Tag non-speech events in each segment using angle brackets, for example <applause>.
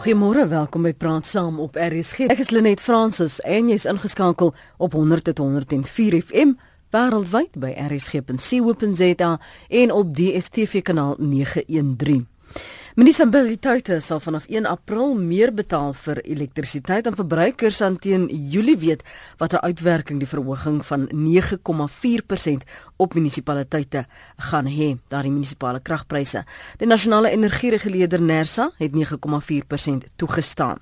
Goeiemôre, welkom by Praat Saam op RSG. Ek is Lenet Fransis en jy's ingeskakel op 100.104 FM wêreldwyd by rsg.co.za en op DStv kanaal 913. Munisipaliteite sal vanaf 1 April meer betaal vir elektrisiteit aan verbruikers aan teen Julie weet wat 'n uitwerking die verhoging van 9,4% op munisipaliteite gaan hê, daardie munisipale kragpryse. Die nasionale energiereguleerder NERSA het 9,4% toegestaan.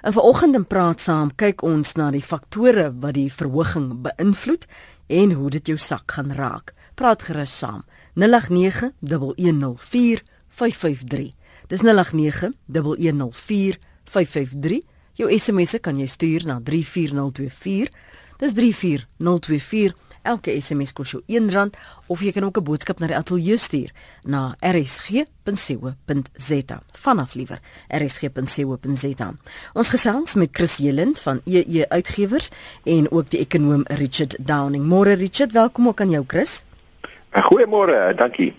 En vanoggend in praat saam kyk ons na die faktore wat die verhoging beïnvloed en hoe dit jou sak gaan raak. Praat gerus saam. 089 104 553 Dis 0891104553. Jou SMS'e kan jy stuur na 34024. Dis 34024. Elke SMS kos jou R1 of jy kan ook 'n boodskap na die ateljee stuur na rsg.co.za. Vanaf liewer rsg.co.za. Ons gesels met Chris Jelend van EE Uitgewers en ook die ekonom Richard Downing. Môre Richard, welkom ook aan jou Chris. Goeiemôre, dankie.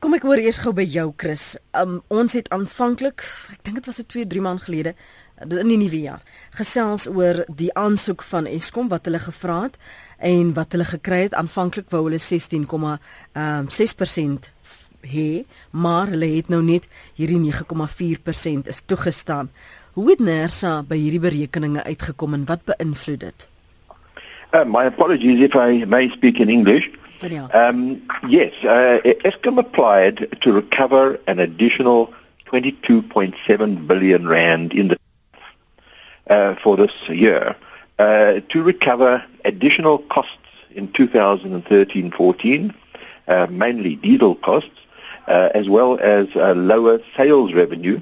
Kom ek hoor eers gou by jou Chris. Um, ons het aanvanklik, ek dink dit was 'n 2, 3 maand gelede in die nuwe jaar, gesels oor die aansoek van Eskom wat hulle gevra het en wat hulle gekry het. Aanvanklik wou hulle 16,6% hê, maar hulle het nou net hierdie 9,4% is toegestaan. Hoe het Nersa by hierdie berekeninge uitgekom en wat beïnvloed dit? Uh, my apologies if I may speak in English. Um, yes, uh, Eskom applied to recover an additional 22.7 billion rand in the uh, for this year uh, to recover additional costs in 2013-14, uh, mainly diesel costs, uh, as well as uh, lower sales revenue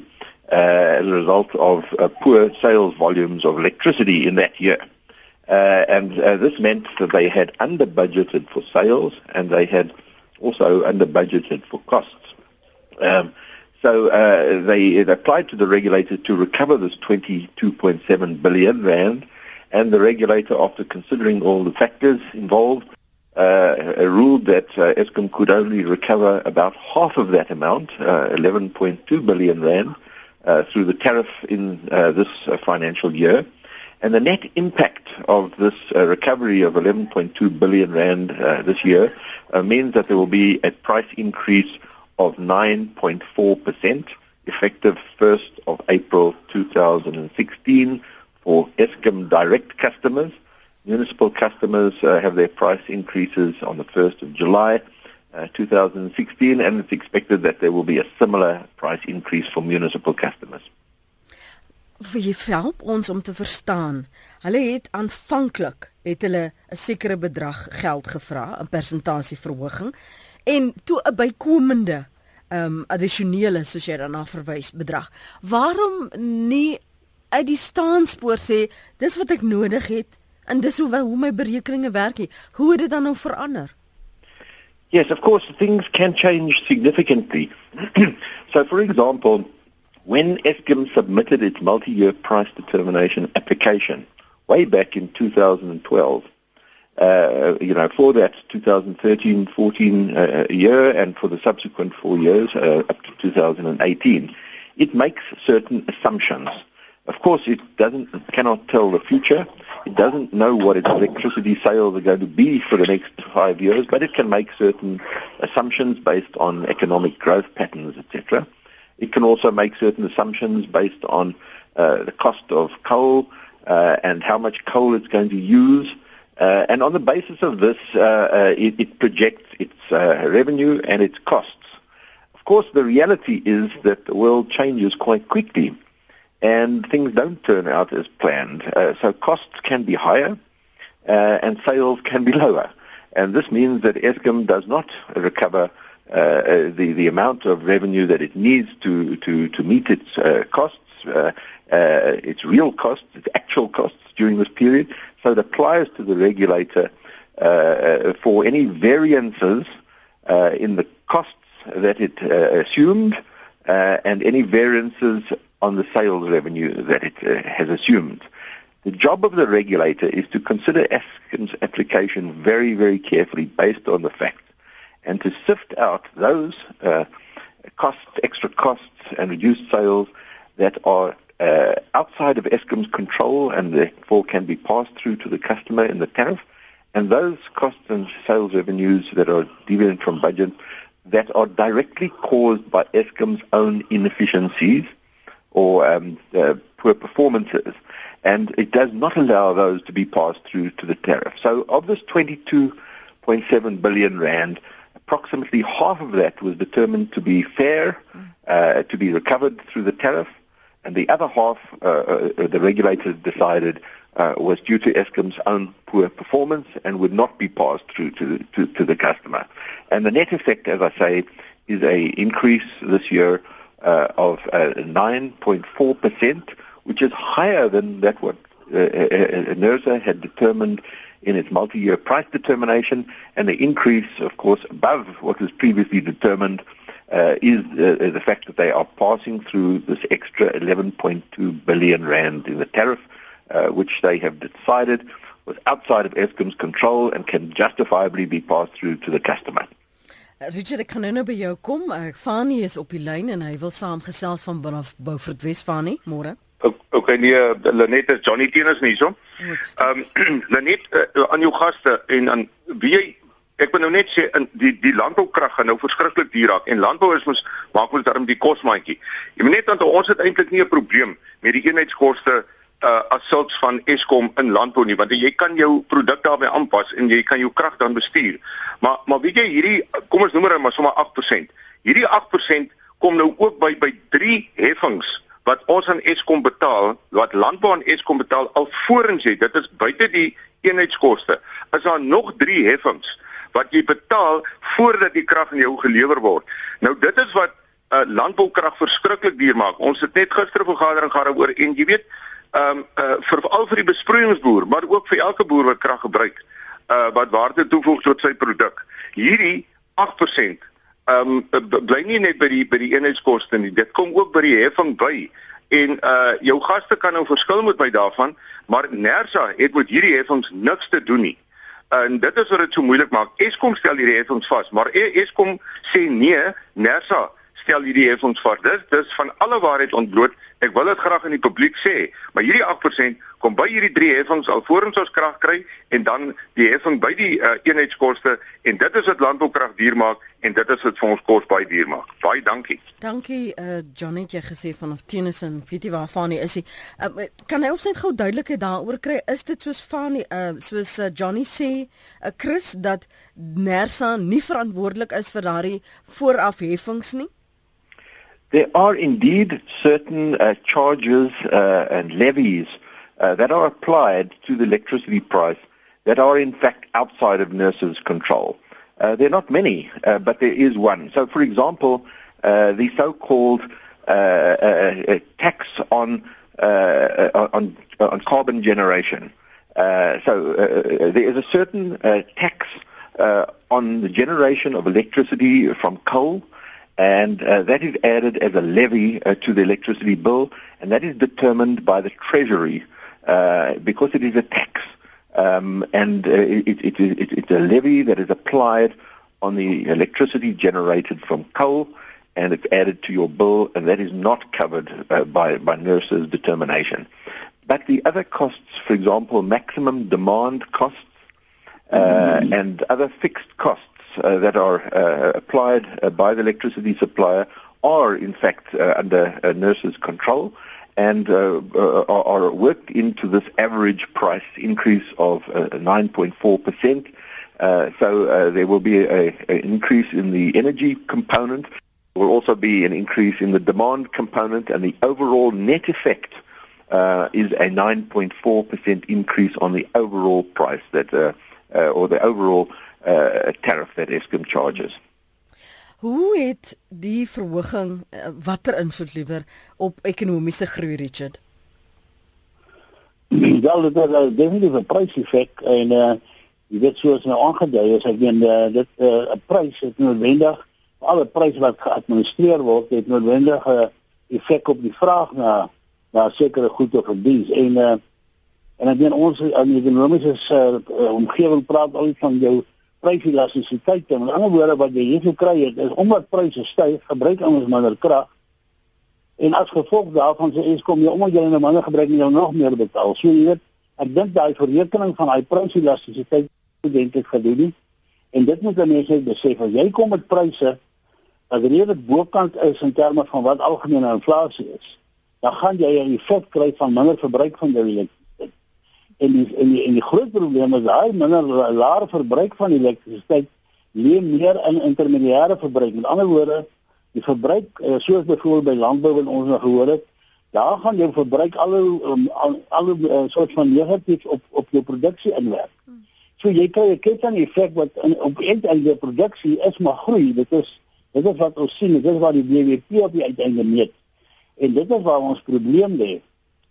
as a result of poor sales volumes of electricity in that year. Uh, and uh, this meant that they had under budgeted for sales and they had also under budgeted for costs. Um, so uh, they, they applied to the regulator to recover this 22.7 billion rand, and the regulator, after considering all the factors involved, uh, ruled that uh, Eskom could only recover about half of that amount, uh, 11.2 billion rand, uh, through the tariff in uh, this financial year. And the net impact of this uh, recovery of 11.2 billion rand uh, this year uh, means that there will be a price increase of 9.4% effective 1st of April 2016 for Eskom direct customers. Municipal customers uh, have their price increases on the 1st of July uh, 2016 and it's expected that there will be a similar price increase for municipal customers. Vir jy help ons om te verstaan. Hulle het aanvanklik het hulle 'n sekere bedrag geld gevra, 'n persentasieverhoging en toe 'n bykomende ehm um, addisionele soos jy daarna verwys bedrag. Waarom nie uit die staanspoor sê dis wat ek nodig het en dis hoe hoe my berekeninge werk nie. Hoe het dit dan nou verander? Yes, of course things can change significantly. <clears throat> so for example, When Eskom submitted its multi-year price determination application way back in 2012, uh, you know, for that 2013-14 uh, year and for the subsequent four years uh, up to 2018, it makes certain assumptions. Of course, it doesn't, cannot tell the future. It doesn't know what its electricity sales are going to be for the next five years, but it can make certain assumptions based on economic growth patterns, etc. It can also make certain assumptions based on uh, the cost of coal uh, and how much coal it's going to use. Uh, and on the basis of this, uh, uh, it, it, projects its uh, revenue and its costs. Of course, the reality is that the world changes quite quickly and things don't turn out as planned. so costs can be higher and sales can be <laughs> lower. And this means that Eskom does not recover uh, uh, the the amount of revenue that it needs to to to meet its uh, costs, uh, uh, its real costs, its actual costs during this period. So it applies to the regulator uh, for any variances in the costs that it assumed and any variances on the sales revenue that it has assumed. The job of the regulator is to consider Eskom's application very, very carefully based on the facts and to sift out those uh, extra costs, and reduced sales that are uh, outside of Eskom's control and therefore can be passed through to the customer in the tariff. And those costs and sales revenues that are deviant from budget that are directly caused by Eskom's own inefficiencies or um, uh, poor performances. And it does not allow those to be passed through to the tariff. So of this 22.7 billion rand, approximately half of that was determined to be fair, uh, to be recovered through the tariff, and the other half, uh, uh, the regulators decided, uh, was due to Eskom's own poor performance and would not be passed through to, to, to the customer. And the net effect, as I say, is a increase this year uh, of uh, 9.4%, which is higher than that what uh, uh, NERSA had determined in its multi-year price determination, and the increase, of course, above what was previously determined uh, is uh, the fact that they are passing through this extra 11.2 billion rand in the tariff, uh, which they have decided was outside of Eskom's control and can justifiably be passed through to the customer. Richard, ek kan nou by jou kom. Ek Fani is op die lyn en hy wil saamgesels van vanaf Beaufort Wes Fani. Môre. Okay, nee, Lenet is Johnny Tenus nie so. Ehm um, <clears throat> Lenet uh, aan jou gaste en aan wie jy ek wil nou net sê in die die landboukrag gaan nou verskriklik duur raak en landbou is mos maak ons daarom die kosmaatjie. Jy moet net onthou ons het eintlik nie 'n probleem met die eenheidskoste uh as sulks van Eskom in landbou nie want jy kan jou produk daarbey aanpas en jy kan jou krag dan bestuur. Maar maar weet jy hierdie kom ons noem maar maar sommer 8%. Hierdie 8% kom nou ook by by 3 heffings wat ons aan Eskom betaal, wat landbou aan Eskom betaal alvorens jy dit is buite die eenheidskoste. Is daar nog 3 heffings wat jy betaal voordat die krag aan jou gelewer word. Nou dit is wat uh, landboukrag verskriklik duur maak. Ons het net gister 'n vergadering gehad oor en jy weet, ehm um, uh, veral vir die besproeiingsboer, maar ook vir elke boer wat krag gebruik, uh wat waarde toevoeg tot sy produk. Hierdie 8% ehm um, bly nie net by die by die eenheidskoste nie. Dit kom ook by die heffing by. En uh jou gaste kan nou verskil met my daarvan, maar Nersa het met hierdie heffings niks te doen nie. En dit is wat dit so moeilik maak. Eskom stel hierdie heffings vas, maar e- Eskom sê nee, Nersa stel hierdie heffings vas. Dis dis van alle waarheid ontbloot. Ek wil dit graag aan die publiek sê, maar hierdie 8% kom by hierdie drie heffings alvorens ons krag kry en dan die heffing by die uh, eenheidskoste en dit is wat landboukrag duur maak en dit is wat vir ons kos baie duur maak. Baie dankie. Dankie uh, Johnny het jy gesê vanaf Tennyson, weet jy waar Fanie is hy? Uh, kan hy ons net gou duidelikheid daaroor kry? Is dit soos Fanie uh, soos uh, Johnny sê, uh, Chris dat Nersa nie verantwoordelik is vir daardie vooraf heffings nie? There are indeed certain uh, charges uh, and levies uh, that are applied to the electricity price that are in fact outside of NERSA's control. Uh, there are not many, uh, but there is one. So, for example, uh, the so-called tax on on on carbon generation. so, there is a certain tax on the generation of electricity from coal and uh, that is added as a levy uh, to the electricity bill, and that is determined by the Treasury uh, because it is a tax, um, and uh, it, it, it, it's a levy that is applied on the electricity generated from coal, and it's added to your bill, and that is not covered uh, by by NERSA's determination. But the other costs, for example, maximum demand costs uh, and other fixed costs uh, that are uh, applied uh, by the electricity supplier are in fact uh, under NERSA's control and uh, uh, are worked into this average price increase of uh, 9.4%. Uh, so uh, there will be an increase in the energy component. There will also be an increase in the demand component, and the overall net effect uh, is a 9.4% increase on the overall price that, uh, uh, or the overall uh, tariff that Eskom charges. Hoe het die verhoging uh, watter invloed liewer op ekonomiese groei Richard? Wel, dit is 'n definitiewe pryseffek en uh jy weet soos nou aangedui is, ek meen uh, dit 'n uh, prys is noodwendig alle pryse wat geadministreer word, het noodwendig 'n uh, effek op die vraag na na sekere goed of diens en uh en ek meen ons in die ekonomiese uh, omgewing praat al van jou pryselastisiteit. Met ander woorde wat jy hier gekry het is omdat pryse styg, gebruik ons minder krag. En as gevolg daarvan sê Eskom jy omdat jy nou minder gebruik jy nog meer betaal. So jy weet, ek dink daai verrekening van daai pryselastisiteit dink ek gedoen. En dit moet mense besef as jy kom met pryse as dit bokant is in terme van wat algemene inflasie is, dan gaan jy 'n effek kry van minder verbruik van jou elektrisiteit. En die en die en die groot probleem is daai minder laer verbruik van elektrisiteit lê meer in intermediêre verbruik. Met ander woorde, die verbruik uh, soos byvoorbeeld by landbou wat ons nou gehoor het, daar gaan jou verbruik al um, al, al uh, soort van negatief op op jou produksie inwerk. So jy kry 'n ketting effek wat in, op eintlik die produksie is maar groei. Dit is dit is wat ons sien, dit is wat die BBP op die uiteinde meet. En dit is waar ons probleem lê.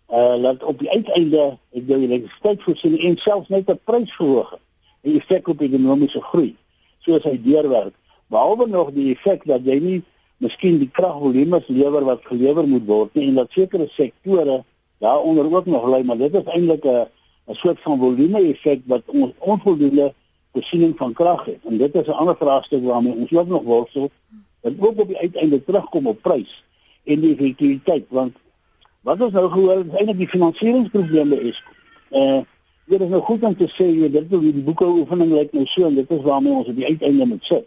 Uh dat op die uiteinde ek dink die elektrisiteitsvoorsiening en selfs net 'n prysverhoging die effek op ekonomiese groei soos hy deurwerk. Behalwe nog die effek dat jy nie miskien die kragvolume lewer wat gelewer moet word nie en dat sekere sektore daaronder ook nog lê, maar dit is eintlik 'n 'n soort van volume effek wat ons onvoldoende voorsiening van krag het. En dit is 'n ander vraagstuk waarmee ons ook nog worstel. Dat ook op die uiteinde terugkom op prys en die effektiwiteit want wat ons nou gehoor is eintlik die finansieringsprobleme is. Eh dit is nou goed om te sê jy dit wil die boeke oefening lyk nou so en dit is waarmee ons op die uiteinde moet sit.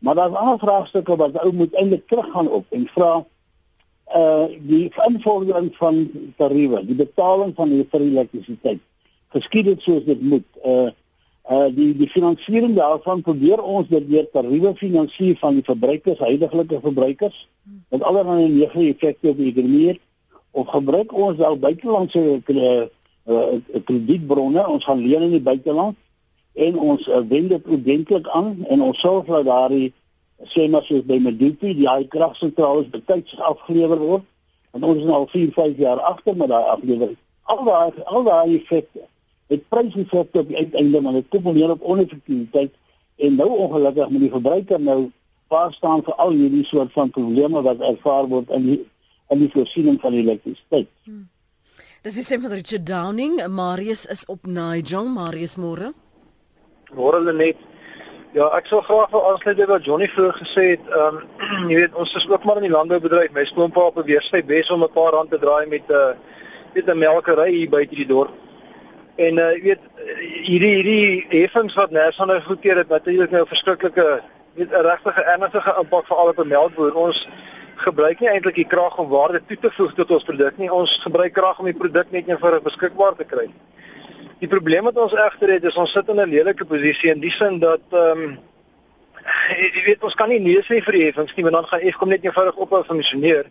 Maar daar's ander vraagstukke wat ou moet eintlik teruggaan op en vra eh die invordering van tariewe, die betaling van die elektrisiteit geskied het soos dit moet. Uh uh die die finansiering daarvan probeer ons dit deur tariewe finansier van die verbruikers, huidige verbruikers met allerlei negatiewe effekte op die ekonomie of gebruik ons wel buitelandse uh, uh, kredietbronne, ons gaan leen in die buiteland en ons uh, wend dit oordentlik aan en ons sorg dat daardie sê maar soos by Medupi die hy kragsentrale betyds afgelewer word. Want ons is nou al 4, 5 jaar agter met daai aflewering. Al daai al daai effekte het pryseffekte op die uiteinde maar dit kom neer op oneffektiwiteit. En nou ongelukkig met die verbruiker nou waar staan vir al hierdie soort van probleme wat ervaar word in die in die voorsiening van elektrisiteit. Hmm. Dis is sê van Richard Downing, Marius is op Nigel, Marius môre. Môre net. Ja, ek sou graag wil aansluit by wat Johnny vroeër gesê het. Ehm um, <clears throat> jy weet, ons is ook maar in die landboubedryf. My skoonpa probeer sy bes om 'n paar rand te draai met 'n uh, weet 'n melkery hier buite die dorp. En uh jy weet hierdie hierdie heffings wat Nersa nou goedkeur het natuurlik nou 'n verskriklike weet 'n regtige ernstige impak vir al op 'n melkboer. Ons gebruik nie eintlik die krag om waarde toe te voeg tot ons produk nie. Ons gebruik krag om die produk net eenvoudig beskikbaar te kry. Die probleem wat ons egter het is ons sit in 'n lelike posisie in die sin dat ehm um, jy weet ons kan nie nee sê vir die heffings nie want dan gaan Eskom net eenvoudig ophou funksioneer.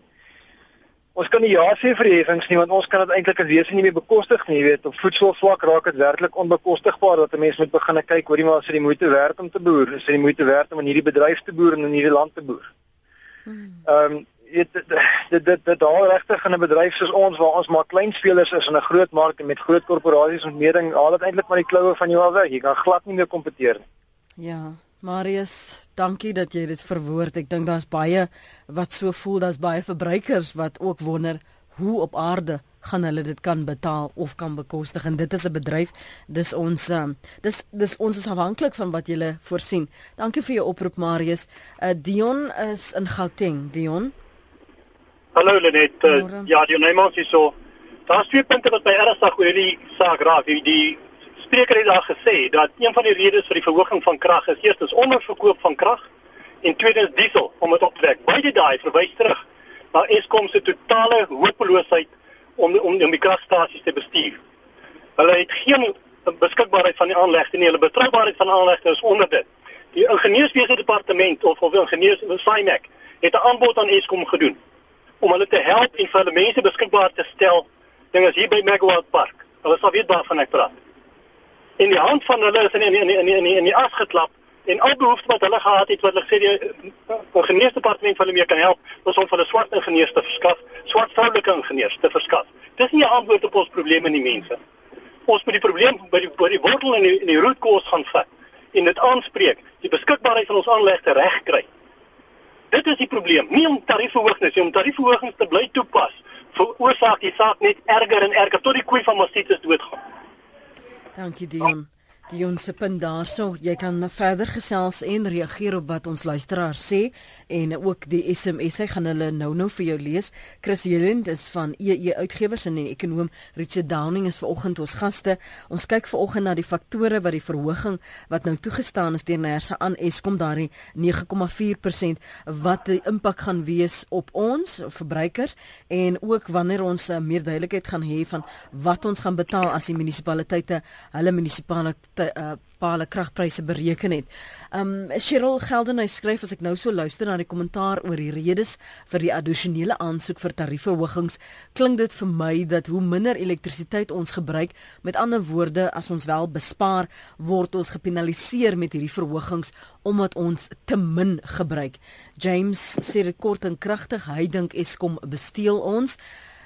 Ons kan nie ja sê vir heffings nie want ons kan dit eintlik as wese nie meer bekostig nie, jy weet, op voedselvlak raak dit werklik onbekostigbaar dat 'n mens moet begin kyk hoorie maar as dit die moeite werd om te boer, is dit die moeite werd om in hierdie bedryf te boer en in hierdie land te boer. Ehm um, dit dit dit dit daar regtig in 'n bedryf soos ons waar ons maar klein spelers is in 'n groot mark en met groot korporasies ontmeding, haal dit eintlik maar die kloue van jou af weg. Jy kan glad nie meer kompeteer nie. Ja. Marius, dankie dat jy dit verwoord. Ek dink daar's baie wat so voel, daar's baie verbruikers wat ook wonder hoe op aarde gaan hulle dit kan betaal of kan bekostig en dit is 'n bedryf dis ons um, dis dis ons is afhanklik van wat jy voorsien. Dankie vir jou oproep Marius. Uh, Dion is in Gauteng. Dion. Hallo Lenet. Uh, ja, die naam is so. Daar's twee punte wat by ernstig oor hierdie saak raak. Die, die spreker het daar gesê dat een van die redes vir die verhoging van krag is eerstens onderverkoop van krag en tweedens diesel om dit op te wek. Beide daai verwys terug na Eskom se totale hopeloosheid om om om die kragstasies te bestuur. Hulle het geen beskikbaarheid van die aanlegte nie. Hulle betroubaarheid van aanlegte is onder dit. Die ingenieurswese departement of of ingenieurs SAIMEC het 'n aanbod aan Eskom gedoen om hulle te help en vir hulle mense beskikbaar te stel dinge hier by Megawatt Park. Hulle sal weet waarvan ek praat en die hand van hulle is in in in in in, in die as geklap en al behoefte wat hulle gehad het wat hulle sê die ingenieursdepartement van hulle meer kan help was om vir hulle swart ingenieurs te verskaf, swart vroulike ingenieurs te verskaf. Dis nie 'n antwoord op ons probleme nie mense. Ons moet die probleem by die by die wortel en die, die rootkoos gaan vat en dit aanspreek, die beskikbaarheid van ons aanlegte reg kry. Dit is die probleem. Nie om tariefverhogings, nie om tariefverhogings te bly toepas veroorsaak die saak net erger en erger tot die koei van Mastitis doodgaan. Dankie Dion. Die ons se punt daarso, jy kan verder gesels en reageer op wat ons luisteraars sê en ook die SMS hy gaan hulle nou nou vir jou lees. Chris Jelend is van EE Uitgewers en 'n ekonom Richard Downing is vanoggend ons gaste. Ons kyk vanoggend na die faktore wat die verhoging wat nou toegestaan is deur Nersa aan Eskom daardie 9,4% wat die impak gaan wees op ons verbruikers en ook wanneer ons uh, meer duidelikheid gaan hê van wat ons gaan betaal as die munisipaliteite hulle munisipale te, uh, paal kragpryse bereken het. Um Cheryl Geldenhuys skryf as ek nou so luister na die kommentaar oor die redes vir die addisionele aansoek vir tariefverhogings, klink dit vir my dat hoe minder elektrisiteit ons gebruik, met ander woorde, as ons wel bespaar, word ons gepenaliseer met hierdie verhogings omdat ons te min gebruik. James sê dit kort en kragtig, hy dink Eskom besteel ons.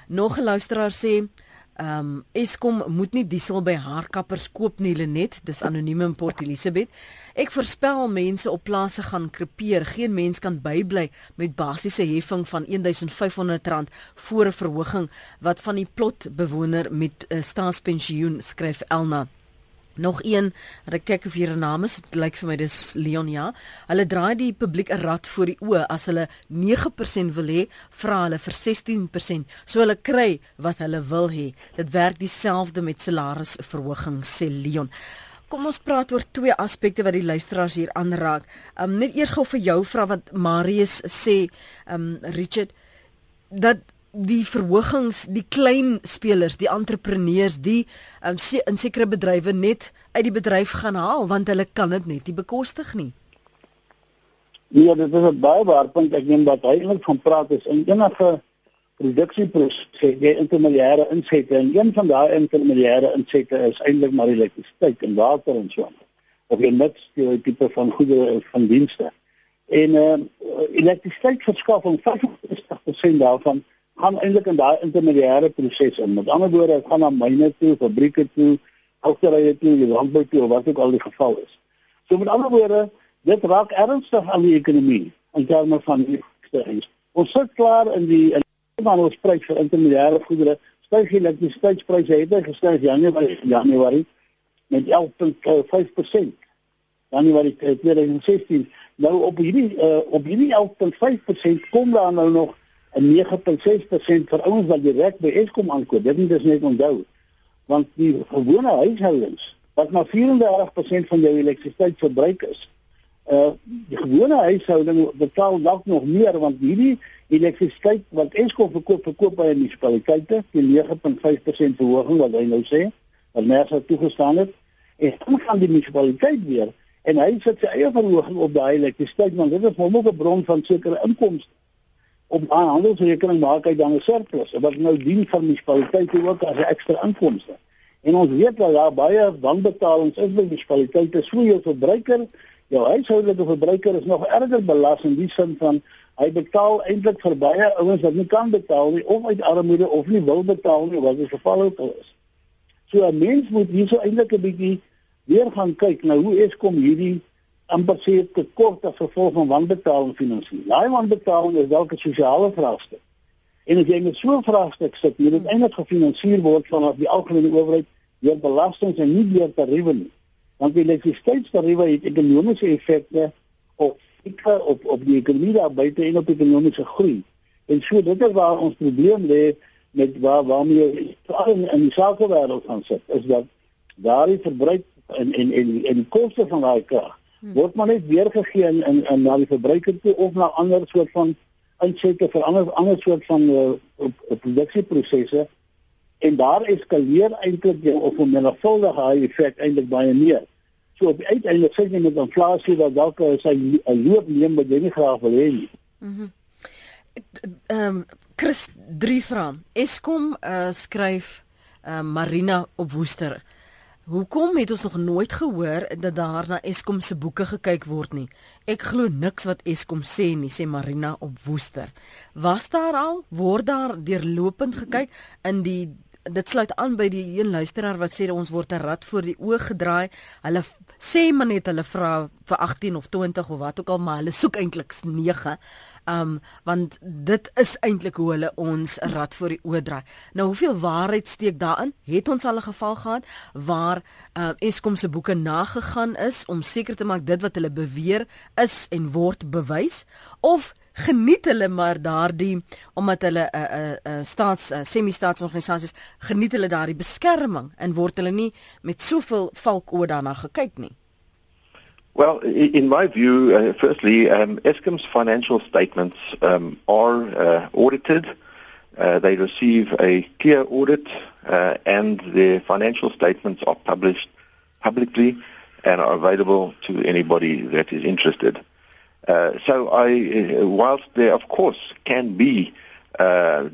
Nog 'n luisteraar sê Ehm um, Eskom moet nie diesel by haarkappers koop nie Lenet, dis anoniem in Port Elizabeth. Ek voorspel mense op plase gaan krepeer. Geen mens kan bybly met basiese heffing van R1500 voor 'n verhoging wat van die plot bewoner met uh, staatspensioen skryf Elna. Nog een, ek kyk of hier 'n naam is. Dit lyk vir my dis Leon ja. Hulle draai die publiek 'n rad voor die oë as hulle 9% wil hê, vra hulle vir 16%. So hulle kry wat hulle wil hê. Dit werk dieselfde met salarisverhoging sê Leon. Kom ons praat oor twee aspekte wat die luisteraars hier aanraak. Um net eers gou vir jou vra wat Marius sê, um Richard dat die verhogings die klein spelers, die entrepreneurs, die um, in sekere bedrywe net uit die bedryf gaan haal want hulle kan dit net nie bekostig nie. Ja, dit is 'n baie waar punt ek neem hy eintlik van praat is in enige produksieproses jy intermediêre insette en een van daai intermediêre insette is eintlik maar elektrisiteit en water en so. Of jy net die tipe van goedere van dienste. En uh, elektrisiteit verskaf om 50% daarvan gaan eintlik in daai intermediêre proses in. Met ander woorde, dit gaan na myne toe, fabrieke toe, houtserye toe, landbou toe, wat ook al die geval is. So met ander woorde, dit raak ernstig aan die ekonomie in terme van die stygings. Ons sit klaar in die van ons prys vir intermediêre goedere, styg die elektrisiteitspryse het gestyg Januarie Januarie met 11.5%. Januarie 2016. Nou op hierdie uh, op hierdie 11.5% kom daar nou nog 'n 9.6% vir ouens wat direk by Eskom aankoop. Dit moet ons net onthou. Want die gewone huishoudings wat maar 34% van jou elektrisiteit verbruik is, uh die gewone huishouding betaal dalk nog meer want hierdie elektrisiteit wat Eskom verkoop verkoop by munisipaliteite, die 9.5% verhoging wat hy nou sê, wat het toegestaan het, en dan gaan die munisipaliteit weer en hy sit sy eie verhoging op daai elektrisiteit want dit is hom ook 'n bron van sekere inkomste op daai handelsrekening maak hy dan 'n surplus wat nou dien vir munisipaliteite ook as 'n ekstra inkomste. En ons weet dat daar baie wanbetalings is by munisipaliteite, so jou verbruiker, jou huishoudelike verbruiker is nog erger belas in die sin van hy betaal eintlik vir baie ouens wat nie kan betaal nie of uit armoede of nie wil betaal nie wat die geval ook al is. So 'n mens moet hierso eintlik 'n bietjie weer gaan kyk na hoe Eskom hierdie amper sê te kort as gevolg van wanbetaling finansier. Daai wanbetaling is 'n sosiale vraagstuk. En as jy met so 'n vraagstuk sit, moet eintlik gefinansier word vanaf die algemene owerheid deur belastings en nie deur tariewe nie. Want die elektrisiteitstariewe het ekonomiese effekte op ikre op op die ekonomie daar buite en op ekonomiese groei. En so dit is waar ons probleem lê met waar waarmee veral in, in die sakewêreld gaan sit, is dat daardie verbruik en en en en die koste van daai krag. Word maar net weergegee in in, in na die verbruiker toe of na ander soort van insette vir ander ander soort van uh, produksieprosesse en daar eskaleer eintlik die of 'n menigvuldige effek eintlik baie meer. So op die uiteinde sê jy met inflasie dat dalk sy 'n loop neem wat jy nie graag wil hê nie. Mhm. Ehm Chris drie vra. Eskom uh, skryf uh, Marina op Woester. Hoekom het ons nog nooit gehoor dat daar na Eskom se boeke gekyk word nie? Ek glo niks wat Eskom sê nie, sê Marina op Woester. Was daar al word daar deurlopend gekyk in die dit sluit aan by die een luisteraar wat sê ons word 'n rad voor die oë gedraai. Hulle sê maar net hulle vra vir 18 of 20 of wat ook al, maar hulle soek eintlik 9. Um want dit is eintlik hoe hulle ons rad voor die draai. Nou hoeveel waarheid steek daarin? Het ons al 'n geval gehad waar uh Eskom se boeke nagegaan is om seker te maak dit wat hulle beweer is en word bewys of geniet hulle maar daardie omdat hulle 'n uh, 'n uh, uh, staats uh, semi-staatsorganisasies geniet hulle daardie beskerming en word hulle nie met soveel valkoe daarna gekyk nie. Well, in my view, uh, firstly, um, Eskom's financial statements um, are uh, audited. Uh, they receive a clear audit, uh, and their financial statements are published publicly and are available to anybody that is interested. Uh, so I, uh, whilst there of course can be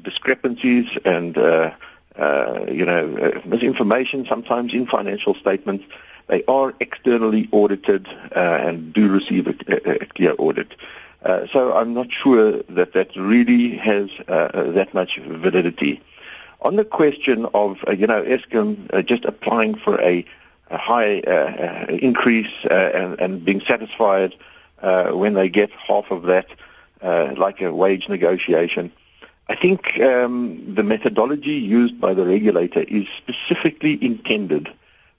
discrepancies and you know misinformation sometimes in financial statements, they are externally audited uh, and do receive a, a, clear audit. Uh, so I'm not sure that that really has uh, that much validity. On the question of you know Eskom just applying for a, a high increase and, and being satisfied uh, when they get half of that, uh, like a wage negotiation. I think um, the methodology used by the regulator is specifically intended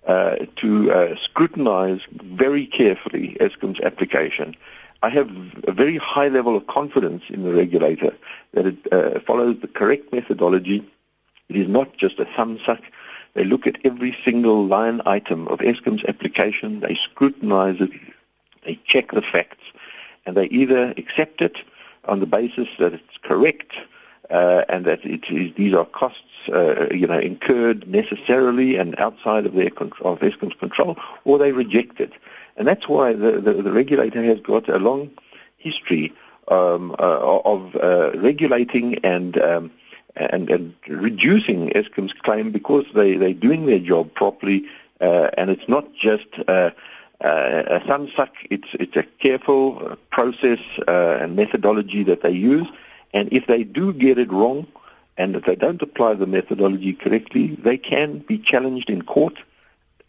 uh, to uh, scrutinize very carefully ESCOM's application. I have a very high level of confidence in the regulator that it uh, follows the correct methodology. It is not just a thumb suck. They look at every single line item of ESCOM's application. They scrutinize it they check the facts, and they either accept it on the basis that it's correct uh, and that it is, these are costs, uh, you know, incurred necessarily and outside of their of Eskom's control, or they reject it. And that's why the, the, the regulator has got a long history um, uh, of uh, regulating and um, and, and reducing Eskom's claim because they, they're doing their job properly, uh, and it's not just uh, uh, a thumbsuck. It's it's a careful process uh, and methodology that they use, and if they do get it wrong, and if they don't apply the methodology correctly, they can be challenged in court.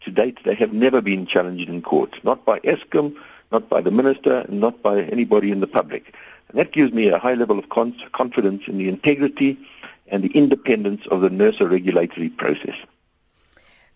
To date, they have never been challenged in court, not by ESCOM, not by the minister, not by anybody in the public. And that gives me a high level of confidence in the integrity and the independence of the NERSA regulatory process.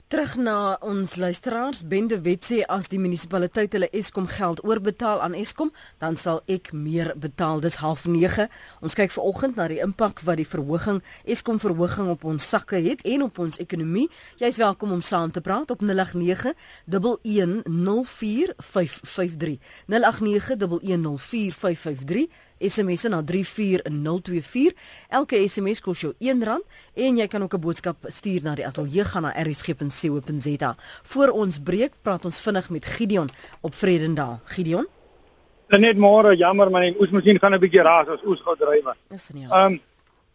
Terug na ons luisteraars, Bende Wet sê as die munisipaliteit hulle Eskom geld oorbetaal aan Eskom, dan sal ek meer betaal. Dis 09:30. Ons kyk vanoggend na die impak wat die verhoging Eskom verhoging op ons sakke het en op ons ekonomie. Jy's welkom om saam te praat op 089 1104553. 089 1104553. SMS na 34024. Elke SMS kos jou R1 en jy kan ook 'n boodskap stuur na die ateljee gaan na rsg.co.za. Voor ons breek, praat ons vinnig met Gideon op Vredendaal. Gideon? Net môre, jammer man, ons moet sien gaan 'n bietjie raas as oes gou drywe. Dis nie. Ehm um,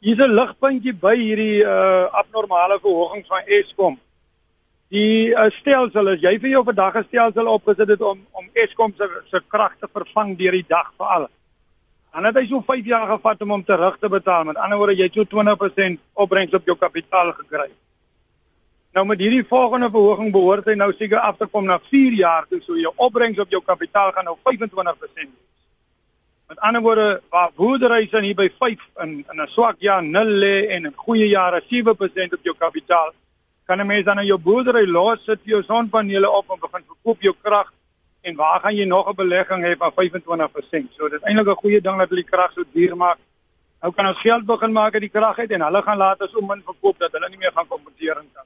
hier's 'n ligpuntjie by hierdie uh abnormale verhoging van Eskom. Die uh, stelsel is jy vir jou vandag gestelsel opgesit het om om Eskom se se krag te vervang deur die dag vir al. Dan het hy so 5 jaar gevat om hom terug te betaal. Met ander woorde, jy het so 20% opbrengs op jou kapitaal gekry. Nou met hierdie volgende verhoging behoort hy nou seker af te kom na 4 jaar toe, so jou opbrengs op jou kapitaal gaan nou 25% wees. Met ander woorde, waar boerdery is hier by 5 in in 'n swak jaar 0 lê en in goeie jare 7% op jou kapitaal, kan 'n mens dan nou jou boerdery los, sit jou sonpanele op en begin verkoop jou krag en waar gaan jy nog 'n belegging hê van 25%? So dit is eintlik 'n goeie ding dat hulle die krag so duur maak. Nou kan ons geld begin maak uit die krag uit en hulle gaan later so min verkoop dat hulle nie meer gaan kompeteer en kan.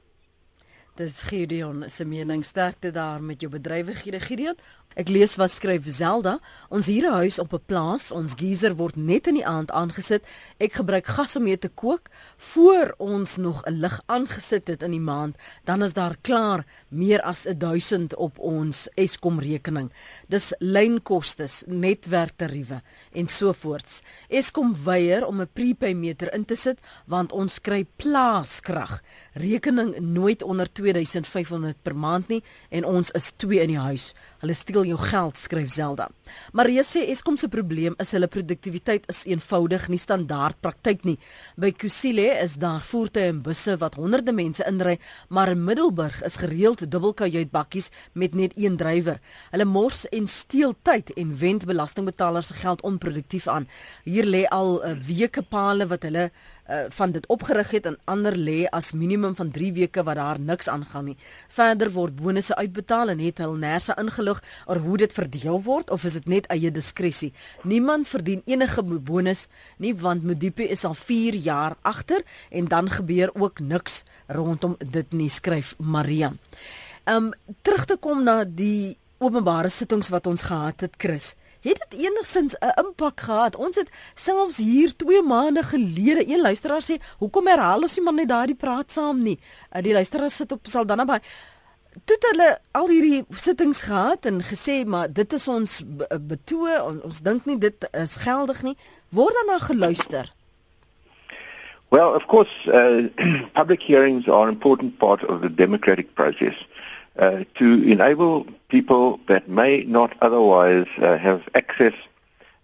Dis Gideon se mening sterkte daar met jou bedrywighede Gideon. Ek lees wat skryf Zelda. Ons hier 'n huis op 'n plaas. Ons geyser word net in die aand aangesit. Ek gebruik gas om mee te kook voor ons nog 'n lig aangesit het in die maand. Dan is daar klaar meer as 1000 op ons Eskom rekening. Dis lynkostes, netwerktariewe en so voorts. Eskom weier om 'n prepay meter in te sit want ons kry plaaskrag. Rekening nooit onder 2500 per maand nie en ons is twee in die huis. Hulle steel jou geld, skryf Zelda. Maria sê Eskom se probleem is hulle produktiwiteit is eenvoudig nie standaard praktyk nie. By Kusile is daar voertuie en busse wat honderde mense inry, maar in Middelburg is gereeld dubbelkajuitbakkies met net een drywer. Hulle mors en steel tyd en wend belastingbetalers se geld onproduktief aan. Hier lê al uh, weke paale wat hulle uh, van dit opgerig het en ander lê as minimum van 3 weke wat daar niks aangaan nie. Verder word bonusse uitbetaal en het hulle nerse ingelig oor hoe dit verdeel word of is dit net eie diskresie. Niemand verdien enige bonus nie want Modipe is al 4 jaar agter en dan gebeur ook niks rondom dit nie skryf Maria. Um terug te kom na die openbare sittings wat ons gehad het Chris het dit enigsins 'n impak gehad. Ons het selfs hier 2 maande gelede een luisteraar sê, "Hoekom herhaal ons nie maar net daardie praat saam nie?" Uh, die luisteraar sit op Saldanha by toe hulle al hierdie sittings gehad en gesê maar dit is ons betoe ons, ons dink nie dit is geldig nie word dan na geluister Well of course uh, <clears throat> public hearings are an important part of the democratic process uh, to enable people that may not otherwise uh, have access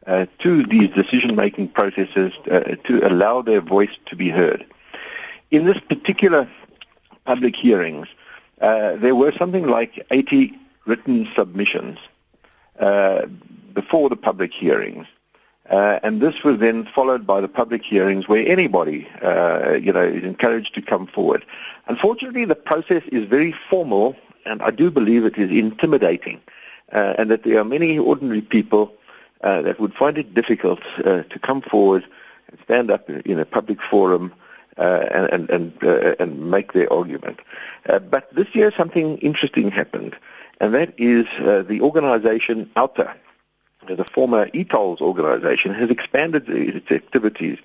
uh, to these decision-making processes uh, to allow their voice to be heard. In this particular public hearings, there were something like 80 written submissions uh, before the public hearings. Uh, and this was then followed by the public hearings where anybody, uh, you know, is encouraged to come forward. Unfortunately, the process is very formal and I do believe it is intimidating, uh, and that there are many ordinary people uh, that would find it difficult uh, to come forward and stand up in a public forum uh, and and uh, and make their argument. Uh, but this year, something interesting happened, and that is the organisation OUTA, the former ETOLS organisation, has expanded its activities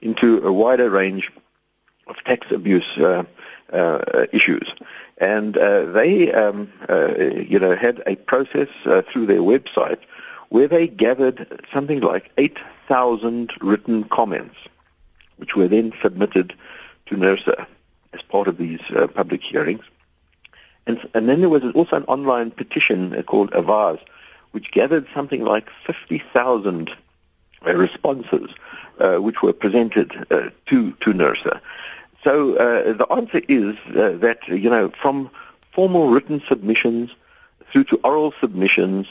into a wider range of tax abuse uh, issues. And uh, they, um, uh, you know, had a process uh, through their website where they gathered something like 8,000 written comments, which were then submitted to NERSA as part of these uh, public hearings. And, and, then there was also an online petition called Avaz, which gathered something like 50,000 responses, which were presented to, to NERSA. So uh, the answer is uh, that, you know, from formal written submissions through to oral submissions,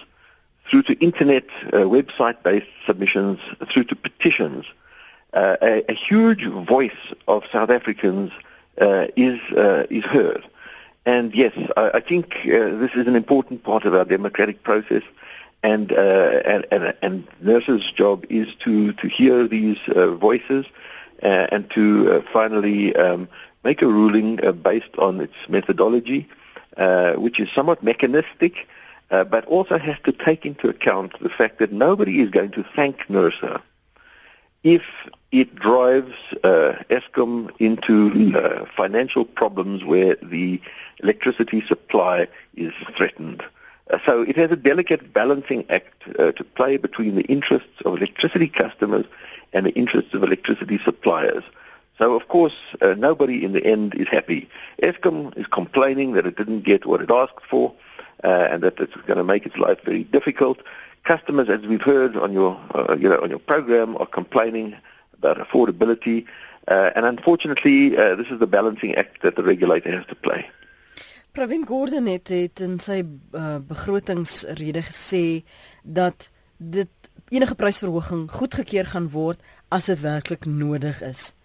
through to internet uh, website-based submissions, through to petitions, uh, a, a, huge voice of South Africans uh, is, uh, is heard. And yes, I, I think this is an important part of our democratic process. And, and, and, and nurses' job is to, to hear these voices uh, and to uh, finally um, make a ruling uh, based on its methodology, uh, which is somewhat mechanistic, uh, but also has to take into account the fact that nobody is going to thank NERSA if it drives uh, ESCOM into uh, financial problems where the electricity supply is threatened. Uh, so it has a delicate balancing act uh, to play between the interests of electricity customers and the interests of electricity suppliers. So, of course, uh, nobody in the end is happy. ESCOM is complaining that it didn't get what it asked for uh, and that it's going to make its life very difficult. Customers, as we've heard on your, uh, you know, on your program, are complaining about affordability. Uh, and unfortunately, uh, this is the balancing act that the regulator has to play. Pravin Gordon het, het in sy uh, begrotingsrede gesê dat dit enige prysverhoging goedgekeur gaan word as dit werklik nodig is.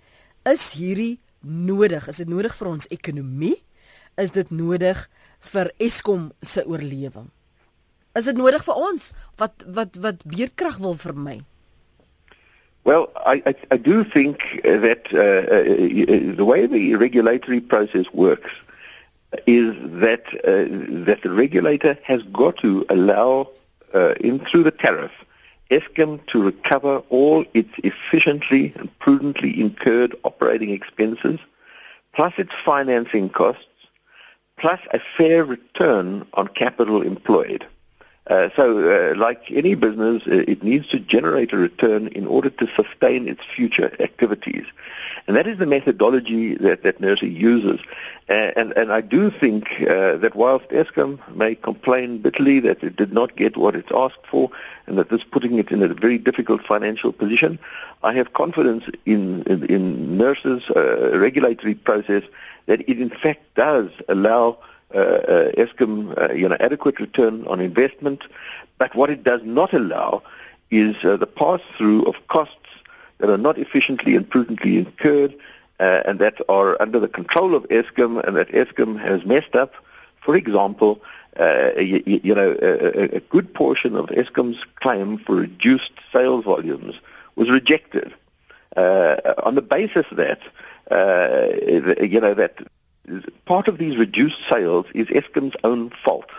Is hierdie nodig? Is dit nodig vir ons ekonomie? Is dit nodig vir Eskom se oorlewing? Is dit nodig vir ons wat wat wat beerdkrag wil vermy? Well, I, I, I do think that uh, uh, the way the regulatory process works is that uh, that the regulator has got to allow uh, in through the tariff ESCOM to recover all its efficiently and prudently incurred operating expenses, plus its financing costs, plus a fair return on capital employed. Uh, so, uh, like any business, uh, it needs to generate a return in order to sustain its future activities. And that is the methodology that, that NERSA uses. and, and I do think uh, that whilst Eskom may complain bitterly that it did not get what it's asked for and that this is putting it in a very difficult financial position, I have confidence in, in, in uh, regulatory process that it in fact does allow uh, uh, Eskom, uh, you know, adequate return on investment. But what it does not allow is uh, the pass-through of costs that are not efficiently and prudently incurred uh, and that are under the control of Eskom and that Eskom has messed up. For example, uh, you, you, know, a, a, good portion of Eskom's claim for reduced sales volumes was rejected uh, on the basis that, uh, you know, that part of these reduced sales is Eskom's own fault.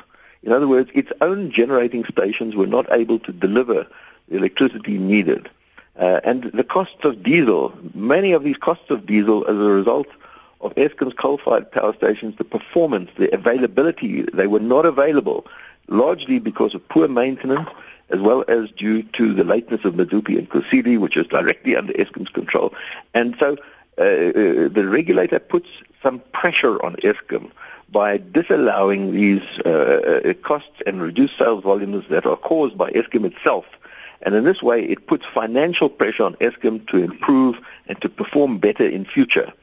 In other words, its own generating stations were not able to deliver the electricity needed. Uh, and the costs of diesel, many of these costs of diesel as a result of Eskom's coal-fired power stations, the performance, the availability, they were not available, largely because of poor maintenance, as well as due to the lateness of Medupi and Kusile, which is directly under Eskom's control. And so uh, uh, the regulator puts some pressure on Eskom by disallowing these uh, uh, costs and reduced sales volumes that are caused by Eskom itself. And in this way, it puts financial pressure on Eskom to improve and to perform better in future.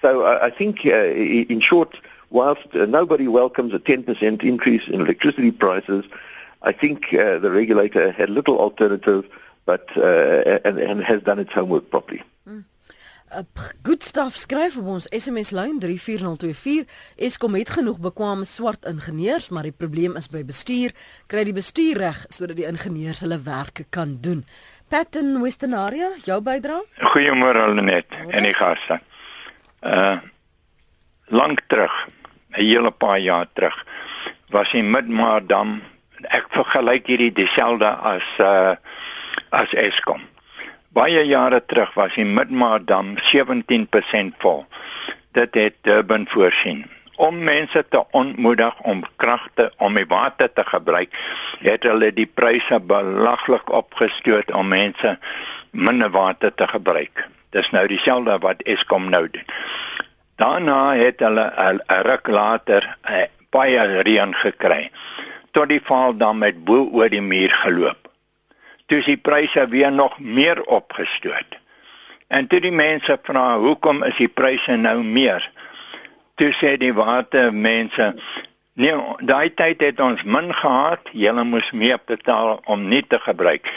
So uh, I think, uh, in short, whilst uh, nobody welcomes a 10% increase in electricity prices, I think uh, the regulator had little alternative but and, and has done its homework properly. Goed staf skryf op ons SMS lyn 34024. Eskom het genoeg bekwame swart ingenieurs, maar die probleem is by bestuur. Kry die bestuur reg sodat die ingenieurs hulle werk kan doen. Patton Westernaria, jou bydrae? Goeiemôre Lenet en die gaste. Uh lank terug, 'n hele paar jaar terug, was die Midmaardam ek vergelyk hierdie dieselfde as uh as Eskom Baie jare terug was die Midmaardam 17% vol. Dit het Durban voorsien. Om mense te ontmoedig om kragte om die water te gebruik, het hulle die pryse belaglik opgestoot om mense minder water te gebruik. Dis nou dieselfde wat Eskom nou doen. Daarna het hulle 'n ruk later eh, baie reën gekry tot die val dan met bo oor die muur geloop toe die pryse weer nog meer opgestoot. En toe die mense vra hoekom is die pryse nou meer? Toe sê die watermense Nee, daai tyd het ons min gehad, julle moes meer betaal om nie te gebruik.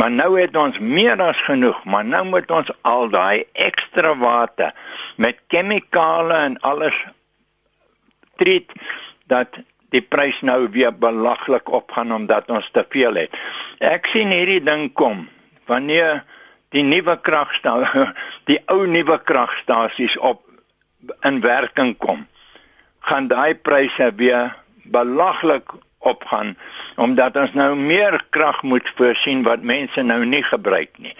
Maar nou het ons meer as genoeg, maar nou moet ons al daai ekstra water met chemikale en alles treat dat die prys nou weer belaglik opgaan omdat ons te veel het. Ek sien hierdie ding kom wanneer die nuwe kragstasies, <laughs> die ou nuwe kragstasies op in werking kom, gaan daai pryse weer belaglik opgaan omdat ons nou meer krag moet voorsien wat mense nou nie gebruik nie.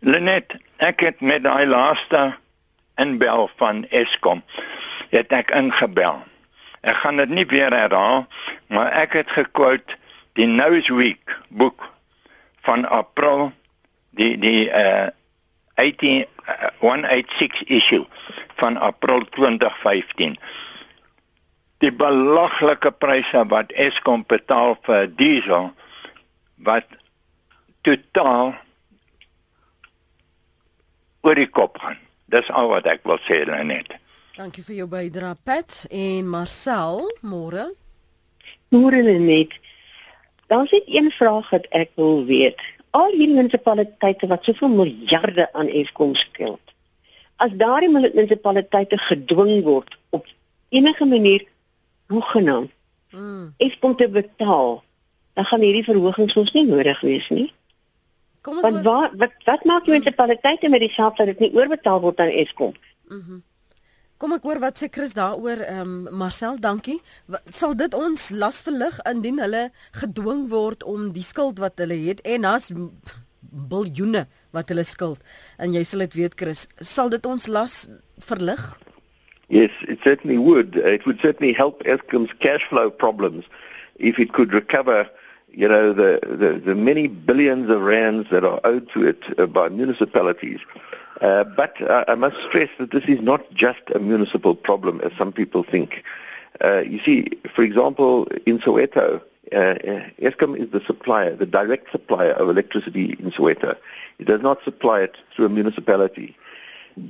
Lenet, ek het met daai laaste inbel van Eskom het ek ingebel Ek gaan dit nie weer herhaal, maar ek het gekwote die Newsweek boek van April die die uh 18 uh, 186 issue van April 2015. Die belaglike pryse wat Eskom betaal vir diesel wat totaal oor die kop gaan. Dis al wat ek wil sê net. Dankie vir jou bydrae Pat en Marcel, môre. Môre net. Daar is een vraag wat ek wil weet. Al hierdie munisipaliteite wat soveel miljarde aan Eskom skuld. As daardie munisipaliteite gedwing word op enige manier hoegenaamd mm. Eskom te betaal, dan gaan hierdie verhogings ons nie nodig wees nie. Kom ons Want wat wat wat maak die munisipaliteite met die saak dat dit nie oorbetaal word aan Eskom? Mhm. Mm Kom ek hoor wat sê Chris daaroor. Ehm um, Marcel, dankie. Wat, sal dit ons las verlig indien hulle gedwing word om die skuld wat hulle het en as biljoene wat hulle skuld. En jy sal dit weet Chris, sal dit ons las verlig? Yes, it certainly would. It would certainly help Eskom's cash flow problems if it could recover you know, the, the, the many billions of rands that are owed to it uh, by municipalities. Uh, but uh, I must stress that this is not just a municipal problem, as some people think. Uh, you see, for example, in Soweto, uh, Eskom is the supplier, the direct supplier of electricity in Soweto. It does not supply it through a municipality.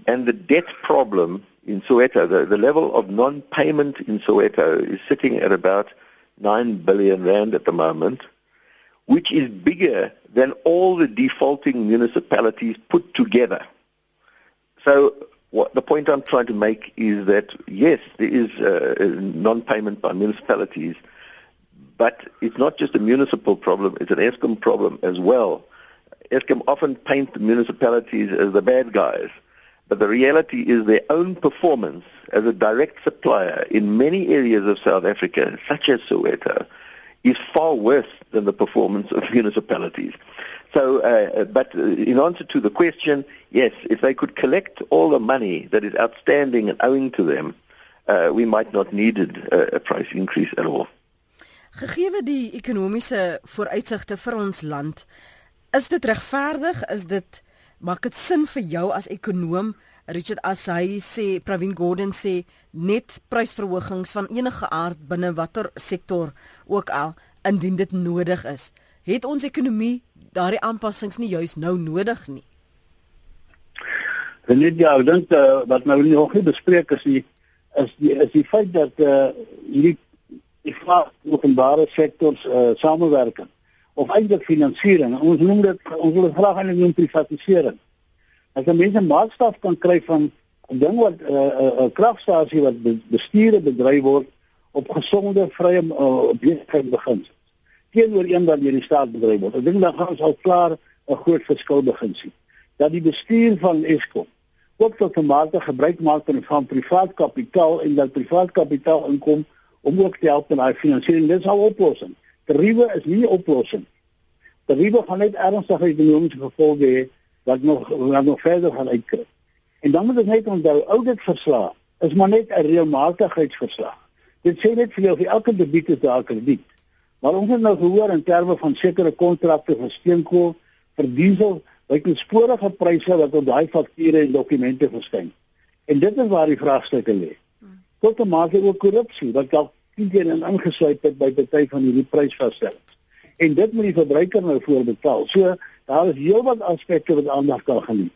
And the debt problem in Soweto, the, the level of non-payment in Soweto is sitting at about 9 billion rand at the moment, which is bigger than all the defaulting municipalities put together. So what the point I'm trying to make is that yes, there is uh, non-payment by municipalities, but it's not just a municipal problem; it's an ESCOM problem as well. ESCOM often paint the municipalities as the bad guys, but the reality is their own performance as a direct supplier in many areas of South Africa, such as Soweto, is far worse than the performance of <laughs> municipalities. So, uh, but in answer to the question, yes, if they could collect all the money that is outstanding and owing to them, uh, we might not need a, a price increase at all. Gegee die ekonomiese vooruitsigte vir ons land, is dit regverdig? Is dit maak dit sin vir jou as ekonom? Richard Asai sê Pravin Gordhan sê net prysverhogings van enige aard binne watter sektor ook al indien dit nodig is. Het ons ekonomie daardie aanpassings nie juis nou nodig nie. Net ja, ek dink uh, wat nou nog nie bespreek is die is die is die feit dat eh uh, hierdie die vraag openbare sektors eh uh, samewerking of eintlik finansiering. Ons noem dit ons wil graag aan noem privatisering. As 'n mens 'n maatstaf kan kry van 'n ding wat uh, 'n uh, uh, kragstasie wat bestuur bedryf word op gesonde vrye uh, besigheid begin teenoor een wat deur die staat bedryf word. Ek dink dan gaan ons al klaar 'n groot verskil begin sien. Dat die bestuur van Eskom ook tot 'n mate gebruik maak van privaat kapitaal en dat privaat kapitaal inkom om ook te help in daai finansiering. Dis al 'n oplossing. Tariewe is nie 'n oplossing. Tariewe gaan net ernstige ekonomiese gevolge hê wat nog wat nog verder gaan uitkry. En dan moet ons net onthou, ouditverslag is maar net 'n reëlmatigheidsverslag. Dit sê net vir jou of elke debiet is daar krediet. Maar ons het nou gehoor in terme van sekere kontrakte vir steenkool, vir diesel, wyk die sporige pryse wat op daai fakture en dokumente verskyn. En dit is waar die vraagstukke lê. Tot 'n mate ook korrupsie wat dalk teen en ingesluit het by party van hierdie prysvasstellings. En dit moet die verbruiker nou voorbetaal. So daar is heelwat aspekte wat aandag kan geniet.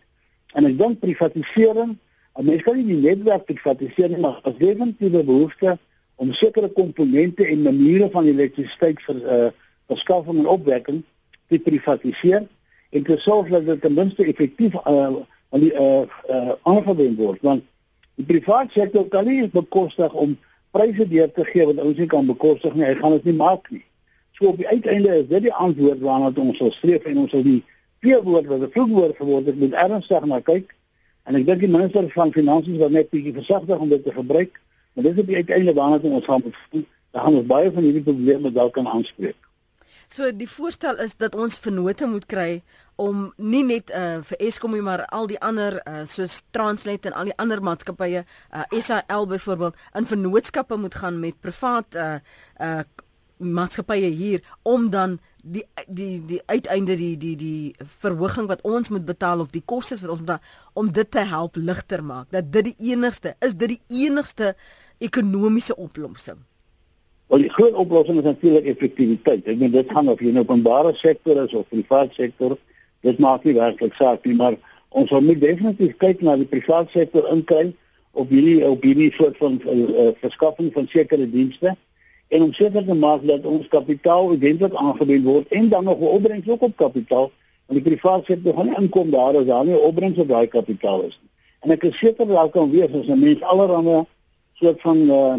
En ek dink privatisering, 'n mens kan nie die netwerk privatiseer nie, maar as definitiewe behoefte om sekere komponente en maniere van elektrisiteit vir uh, verskaffing en opwekking te privatiseer en te sorg dat dit ten minste effektief uh, aan die uh, uh, aangewend word want die private sektor kan nie bekostig om pryse deur te gee wat ons nie kan bekostig nie. Hy gaan dit nie maak nie. So op die uiteinde is dit die antwoord waarna ons sal streef en ons sal die twee woorde wat 'n vloekwoord geword het met ernstig na kyk. En ek dink die minister van finansies wat net bietjie versigtig om dit te gebruik Maar dis op die uiteinde waarna ons gaan bevind, dan gaan ons baie van hierdie probleme dalk kan aanspreek. So die voorstel is dat ons vennote moet kry om nie net uh, vir Eskom nie maar al die ander uh, soos Transnet en al die ander maatskappye uh, SAL byvoorbeeld in vennootskappe moet gaan met privaat uh, uh, maatskappye hier om dan die die die uiteinde die die die verhoging wat ons moet betaal of die kostes wat ons moet om dit te help ligter maak dat dit die enigste is dit die enigste ekonomiese oplossing? Wel die groot oplossing is natuurlik effektiwiteit. Ek meen dit gaan of jy nou openbare sektor is of private sektor, dit maak nie werklik saak nie, maar ons moet definitief kyk na die private sektor inkry op hierdie op hierdie soort van uh, verskaffing van sekere dienste en om seker te maak dat ons kapitaal eintlik aangewend word en dan nog 'n opbrengs ook op kapitaal want die private sektor gaan nie inkom daar as daar nie 'n opbrengs op daai kapitaal is nie. En ek is seker daar kan wees as 'n mens allerhande soort van uh,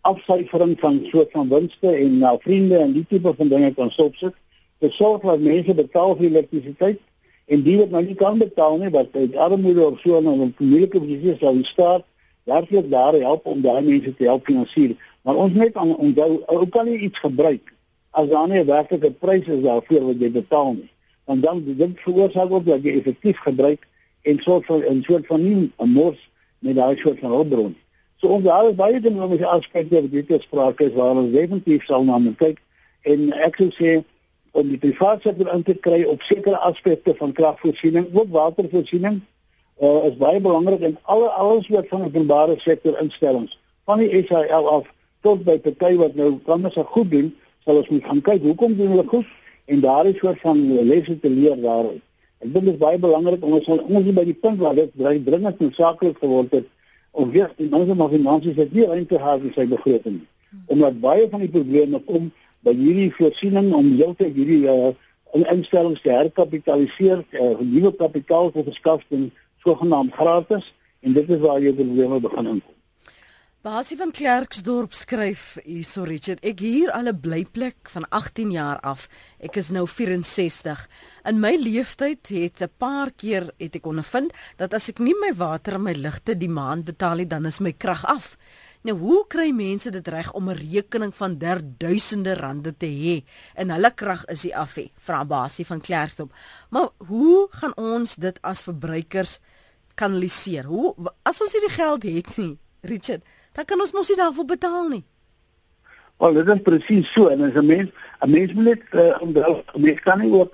afsyfering van soort van winste en na uh, vriende en die tipe van dinge kan stopsit. Dit sorg dat mense betaal vir elektrisiteit en die wat nou nie kan betaal nie wat uit armoede of so 'n moeilike posisie sal staan, werklik daar help om daai mense te help finansier. Maar ons net aan onthou, ou kan nie iets gebruik as daar nie 'n werklike prys is daarvoor wat jy betaal nie. Want dan dit veroorsaak ook dat jy effektief gebruik en van 'n soort van nie 'n mors met daai soort van hulpbron. So ons daar is baie dinge om te wat dit gespreek is waar ons definitief sal na moet kyk en ek sou sê om die private sektor in te kry op sekere aspekte van kragvoorsiening, ook watervoorsiening. Uh is baie belangrik in alle alles wat van openbare sektor instellings van die SAL af tot by party wat nou kan ons goed doen, sal ons moet gaan kyk hoekom doen hulle goed en daar is soort van lesse te leer daaruit. Ek dink dit is baie belangrik om ons ons by die punt waar dit dringend noodsaaklik geword het om weer die mense maar finansies het nie ruimte gehad in sy begroting nie. Omdat baie van die probleme kom by hierdie voorsiening om heeltyd hierdie uh, instellings te herkapitaliseer, uh, nuwe kapitaal te verskaf en sogenaamd gratis en dit is waar jy probleme begin inkom. Basie van Klerksdorp skryf hierso Richard, ek hier al 'n blyplek van 18 jaar af. Ek is nou 64. In my leeftyd het 'n paar keer het ek ondervind dat as ek nie my water en my ligte die maand betaal nie, dan is my krag af. Nou hoe kry mense dit reg om 'n rekening van duisende rande te hê en hulle krag is die af hê? Vra Basie van Klerksdorp. Maar hoe gaan ons dit as verbruikers kanaliseer? Hoe as ons hierdie geld het nie, Richard? Dan kan ons mos nie daarvoor betaal nie. Wel, dit is presies so en as 'n mens, 'n mens moet net uh, onthou, mens kan nie ook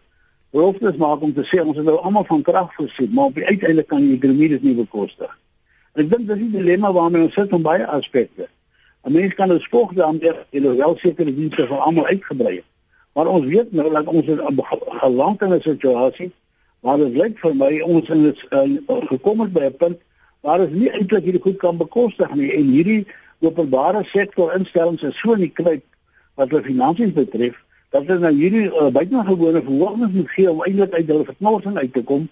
beloftes maak om te sê ons het nou almal van krag voorsien, maar op die uiteindelik kan jy die dit nie bekostig. En ek dink dis die dilemma waarmee ons sit op baie aspekte. 'n Mens kan dus volg daarmee en nou wel sekere dienste van almal uitgebrei. Maar ons weet nou dat ons geland in 'n situasie waar dit lyk vir my ons in 'n uh, gekom het by 'n punt waar is nie eintlik hierdie goed kan bekostig nie en hierdie openbare sektor instellings is so in die kruip wat hulle finansies betref dat hulle nou hierdie uh, buitengewone verhogings moet gee om eintlik uit hulle verknorsing uit te kom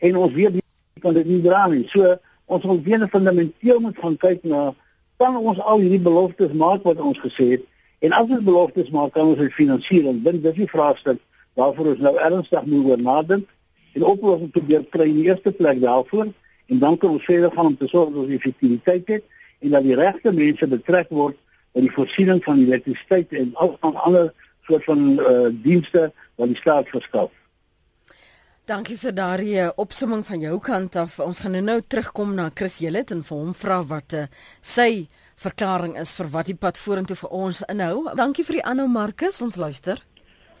en ons weet nie kan dit nie dra nie. So ons moet weer fundamenteel moet gaan kyk na kan ons al hierdie beloftes maak wat ons gesê het? En as ons beloftes maak kan ons dit finansier. En dit is die vraagstuk waarvoor ons nou ernstig moet oor nadink en oplossings probeer kry in die eerste plek daarvoor en dan kan ons verder gaan om te sorg dat ons effektiwiteit het en dat die regte mense betrek word by die voorsiening van elektrisiteit en al van ander soort van uh, dienste wat die staat verskaf. Dankie vir daardie uh, opsomming van jou kant af. Ons gaan nou, nou terugkom na Chris Jelit en vir hom vra wat uh, sy verklaring is vir wat die pad vorentoe vir ons inhou. Dankie vir die aanhou Markus, ons luister.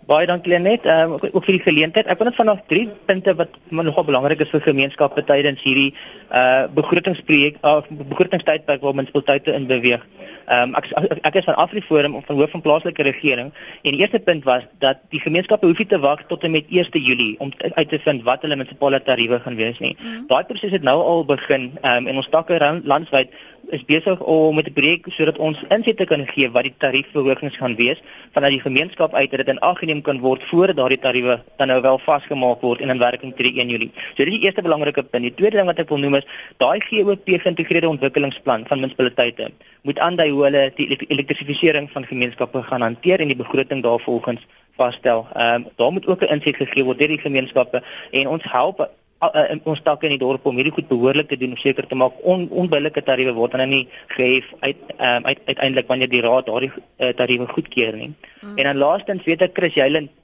Baie dankie Lenet, um, ook, ook vir die geleentheid. Ek wil net vanaf drie punte wat nogal belangrik is vir gemeenskappe tydens hierdie uh begrotingsprojek of uh, begrotingstydperk waar munisipaliteite in beweeg. Ehm um, ek ek is van Afriforum of van hoof van plaaslike regering en die eerste punt was dat die gemeenskappe hoef nie te wag tot en met 1 Julie om uit te vind wat hulle munisipale tariewe gaan wees nie. Mm -hmm. Daai proses het nou al begin ehm um, en ons takke landwyd is besig om met 'n projek sodat ons insette kan gee wat die tariefverhogings gaan wees vanuit die gemeenskap uit dat dit in ag geneem kan word voordat daardie tariewe dan nou wel vasgemaak word en in werking tree 1 Julie. So dit is die eerste belangrike punt. Die tweede ding wat ek wil noem is daai GOP geïntegreerde ontwikkelingsplan van munisipaliteite moet aandui hoe hulle die elektrifisering van gemeenskappe gaan hanteer en die begroting daarvolgens vasstel. Ehm um, daar moet ook 'n insig gegee word deur die gemeenskappe en ons help uh, ons takke in die dorp om hierdie goed behoorlik te doen om seker te maak on, onbillike tariewe word dan nie gehef uit um, uit uiteindelik wanneer die raad daardie uh, tariewe goedkeur nie. Mm. En dan laastens weet ek Chris Jyland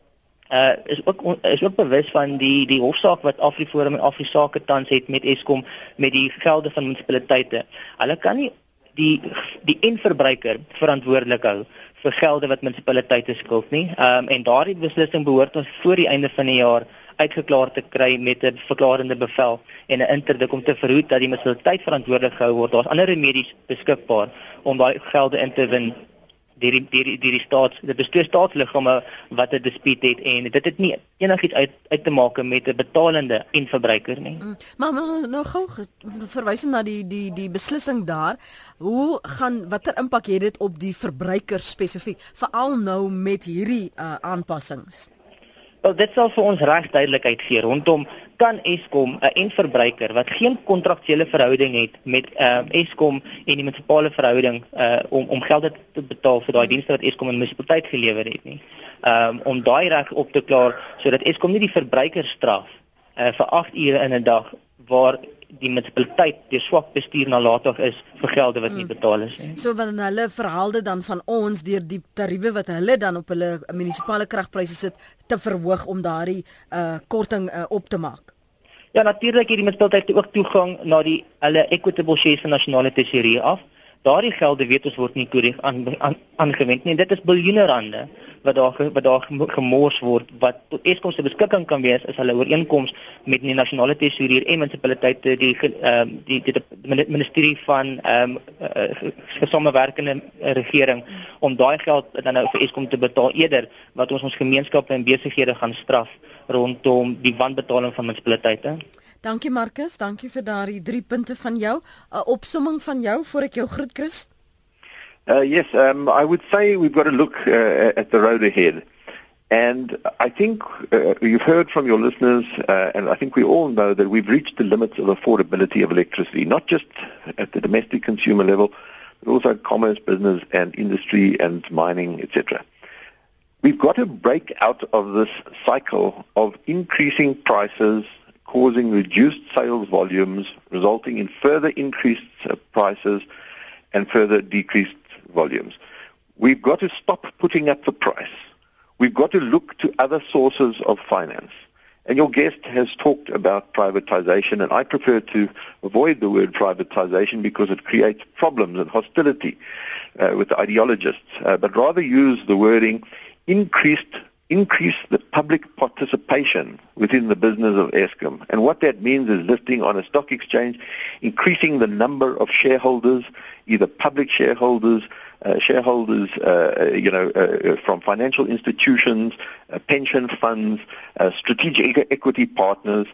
uh is ook is ook bewus van die die hofsaak wat Afriforum en Afrisaake tans het met Eskom met die gelde van munisipaliteite. Hulle kan nie die die enverbruiker verantwoordelik hou vir gelde wat munisipaliteite skuld nie. Ehm um, en daardie beslissing behoort ons voor die einde van die jaar uitgeklaar te kry met 'n verklarende bevel en 'n interdik om te verhoed dat die munisipaliteit verantwoordelik gehou word. Daar's ander remedies beskikbaar om daai gelde in te win deur die deur die, die staat dit is twee staatsliggame wat 'n dispuut het en dit het nie enigiets uit uit te maak met 'n betalende en verbruiker nie. Mm, maar nou, nou gou verwysend na die die die beslissing daar, hoe gaan watter impak het dit op die verbruiker spesifiek veral nou met hierdie uh, aanpassings? Wel dit sal vir ons reg duidelikheid gee rondom kan Eskom 'n en verbruiker wat geen kontraktuele verhouding het met uh, Eskom en die munisipale verhouding uh, om om geld te betaal vir daai dienste wat Eskom aan die munisipaliteit gelewer het nie. Um om daai reg op te klaar sodat Eskom nie die verbruiker straf uh, vir 8 ure in 'n dag waar die munisipaliteit deur swak bestuur nalatig is vir gelde wat nie hmm. betaal is nie. So wanneer hulle verhaalde dan van ons deur die tariewe wat hulle dan op hulle munisipale kragpryse sit te verhoog om daardie uh korting uh, op te maak. Ja natuurlik hierdie munisipaliteit het ook toegang na die hulle equitable shares van nasionale tesourier af Daardie gelde weet ons word nie korrek aangewend nie. En dit is biljoene rande wat daar wat daar gemors word wat tot Eskom se beskikking kan wees is hulle ooreenkoms met die nasionale tesourier en munisipaliteite die ehm uh, die, die, die ministerie van ehm um, uh, gesamewerkende regering om daai geld dan nou vir Eskom te betaal eerder wat ons ons gemeenskappe en besighede gaan straf rondom die wanbetaling van munisipaliteite. Dankie Marcus, dankie vir daardie drie punte van jou. 'n Opsomming van jou voor ek jou groet Chris. Uh, yes, um, I would say we've got to look uh, at the road ahead. And I think uh, you've heard from your listeners, uh, and I think we all know that we've reached the limits of affordability of electricity, not just at the domestic consumer level, but also commerce, business, and industry, and mining, etc. We've got to break out of this cycle of increasing prices, causing reduced sales volumes, resulting in further increased uh, prices and further decreased volumes. We've got to stop putting up the price. We've got to look to other sources of finance. And your guest has talked about privatization, and I prefer to avoid the word privatization because it creates problems and hostility uh, with ideologists, uh, but rather use the wording increased increase the public participation within the business of Eskom. And what that means is listing on a stock exchange, increasing the number of shareholders, either public shareholders, uh, shareholders, uh, you know, uh, from financial institutions, uh, pension funds, uh, strategic equity partners.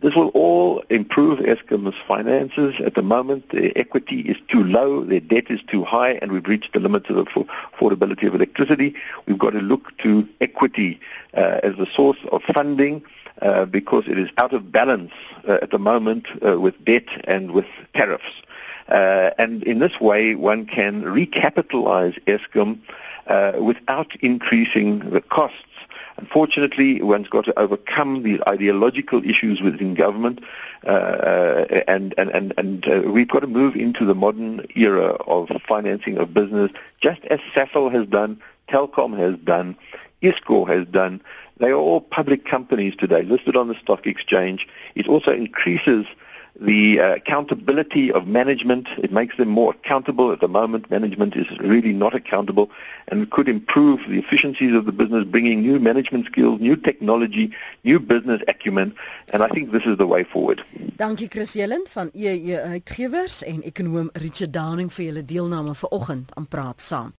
This will all improve Eskom's finances. At the moment, the equity is too low, their debt is too high, and we've reached the limits of the affordability of electricity. We've got to look to equity uh, as the source of funding. Uh, because it is out of balance uh, at the moment uh, with debt and with tariffs. Uh, and in this way, one can recapitalize ESCOM uh, without increasing the costs. Unfortunately, one's got to overcome these ideological issues within government, uh, uh and and and, and uh, we've got to move into the modern era of financing of business, just as SAFL has done, Telkom has done, ISCO has done. They are all public companies today, listed on the stock exchange. It also increases the uh, accountability of management. It makes them more accountable. At the moment, management is really not accountable and could improve the efficiencies of the business, bringing new management skills, new technology, new business acumen. And I think this is the way forward. Dankie Chris Jelland van EE Uitgewers en ekonom Richard Downing vir julle deelname vanoggend aan Praat Saam.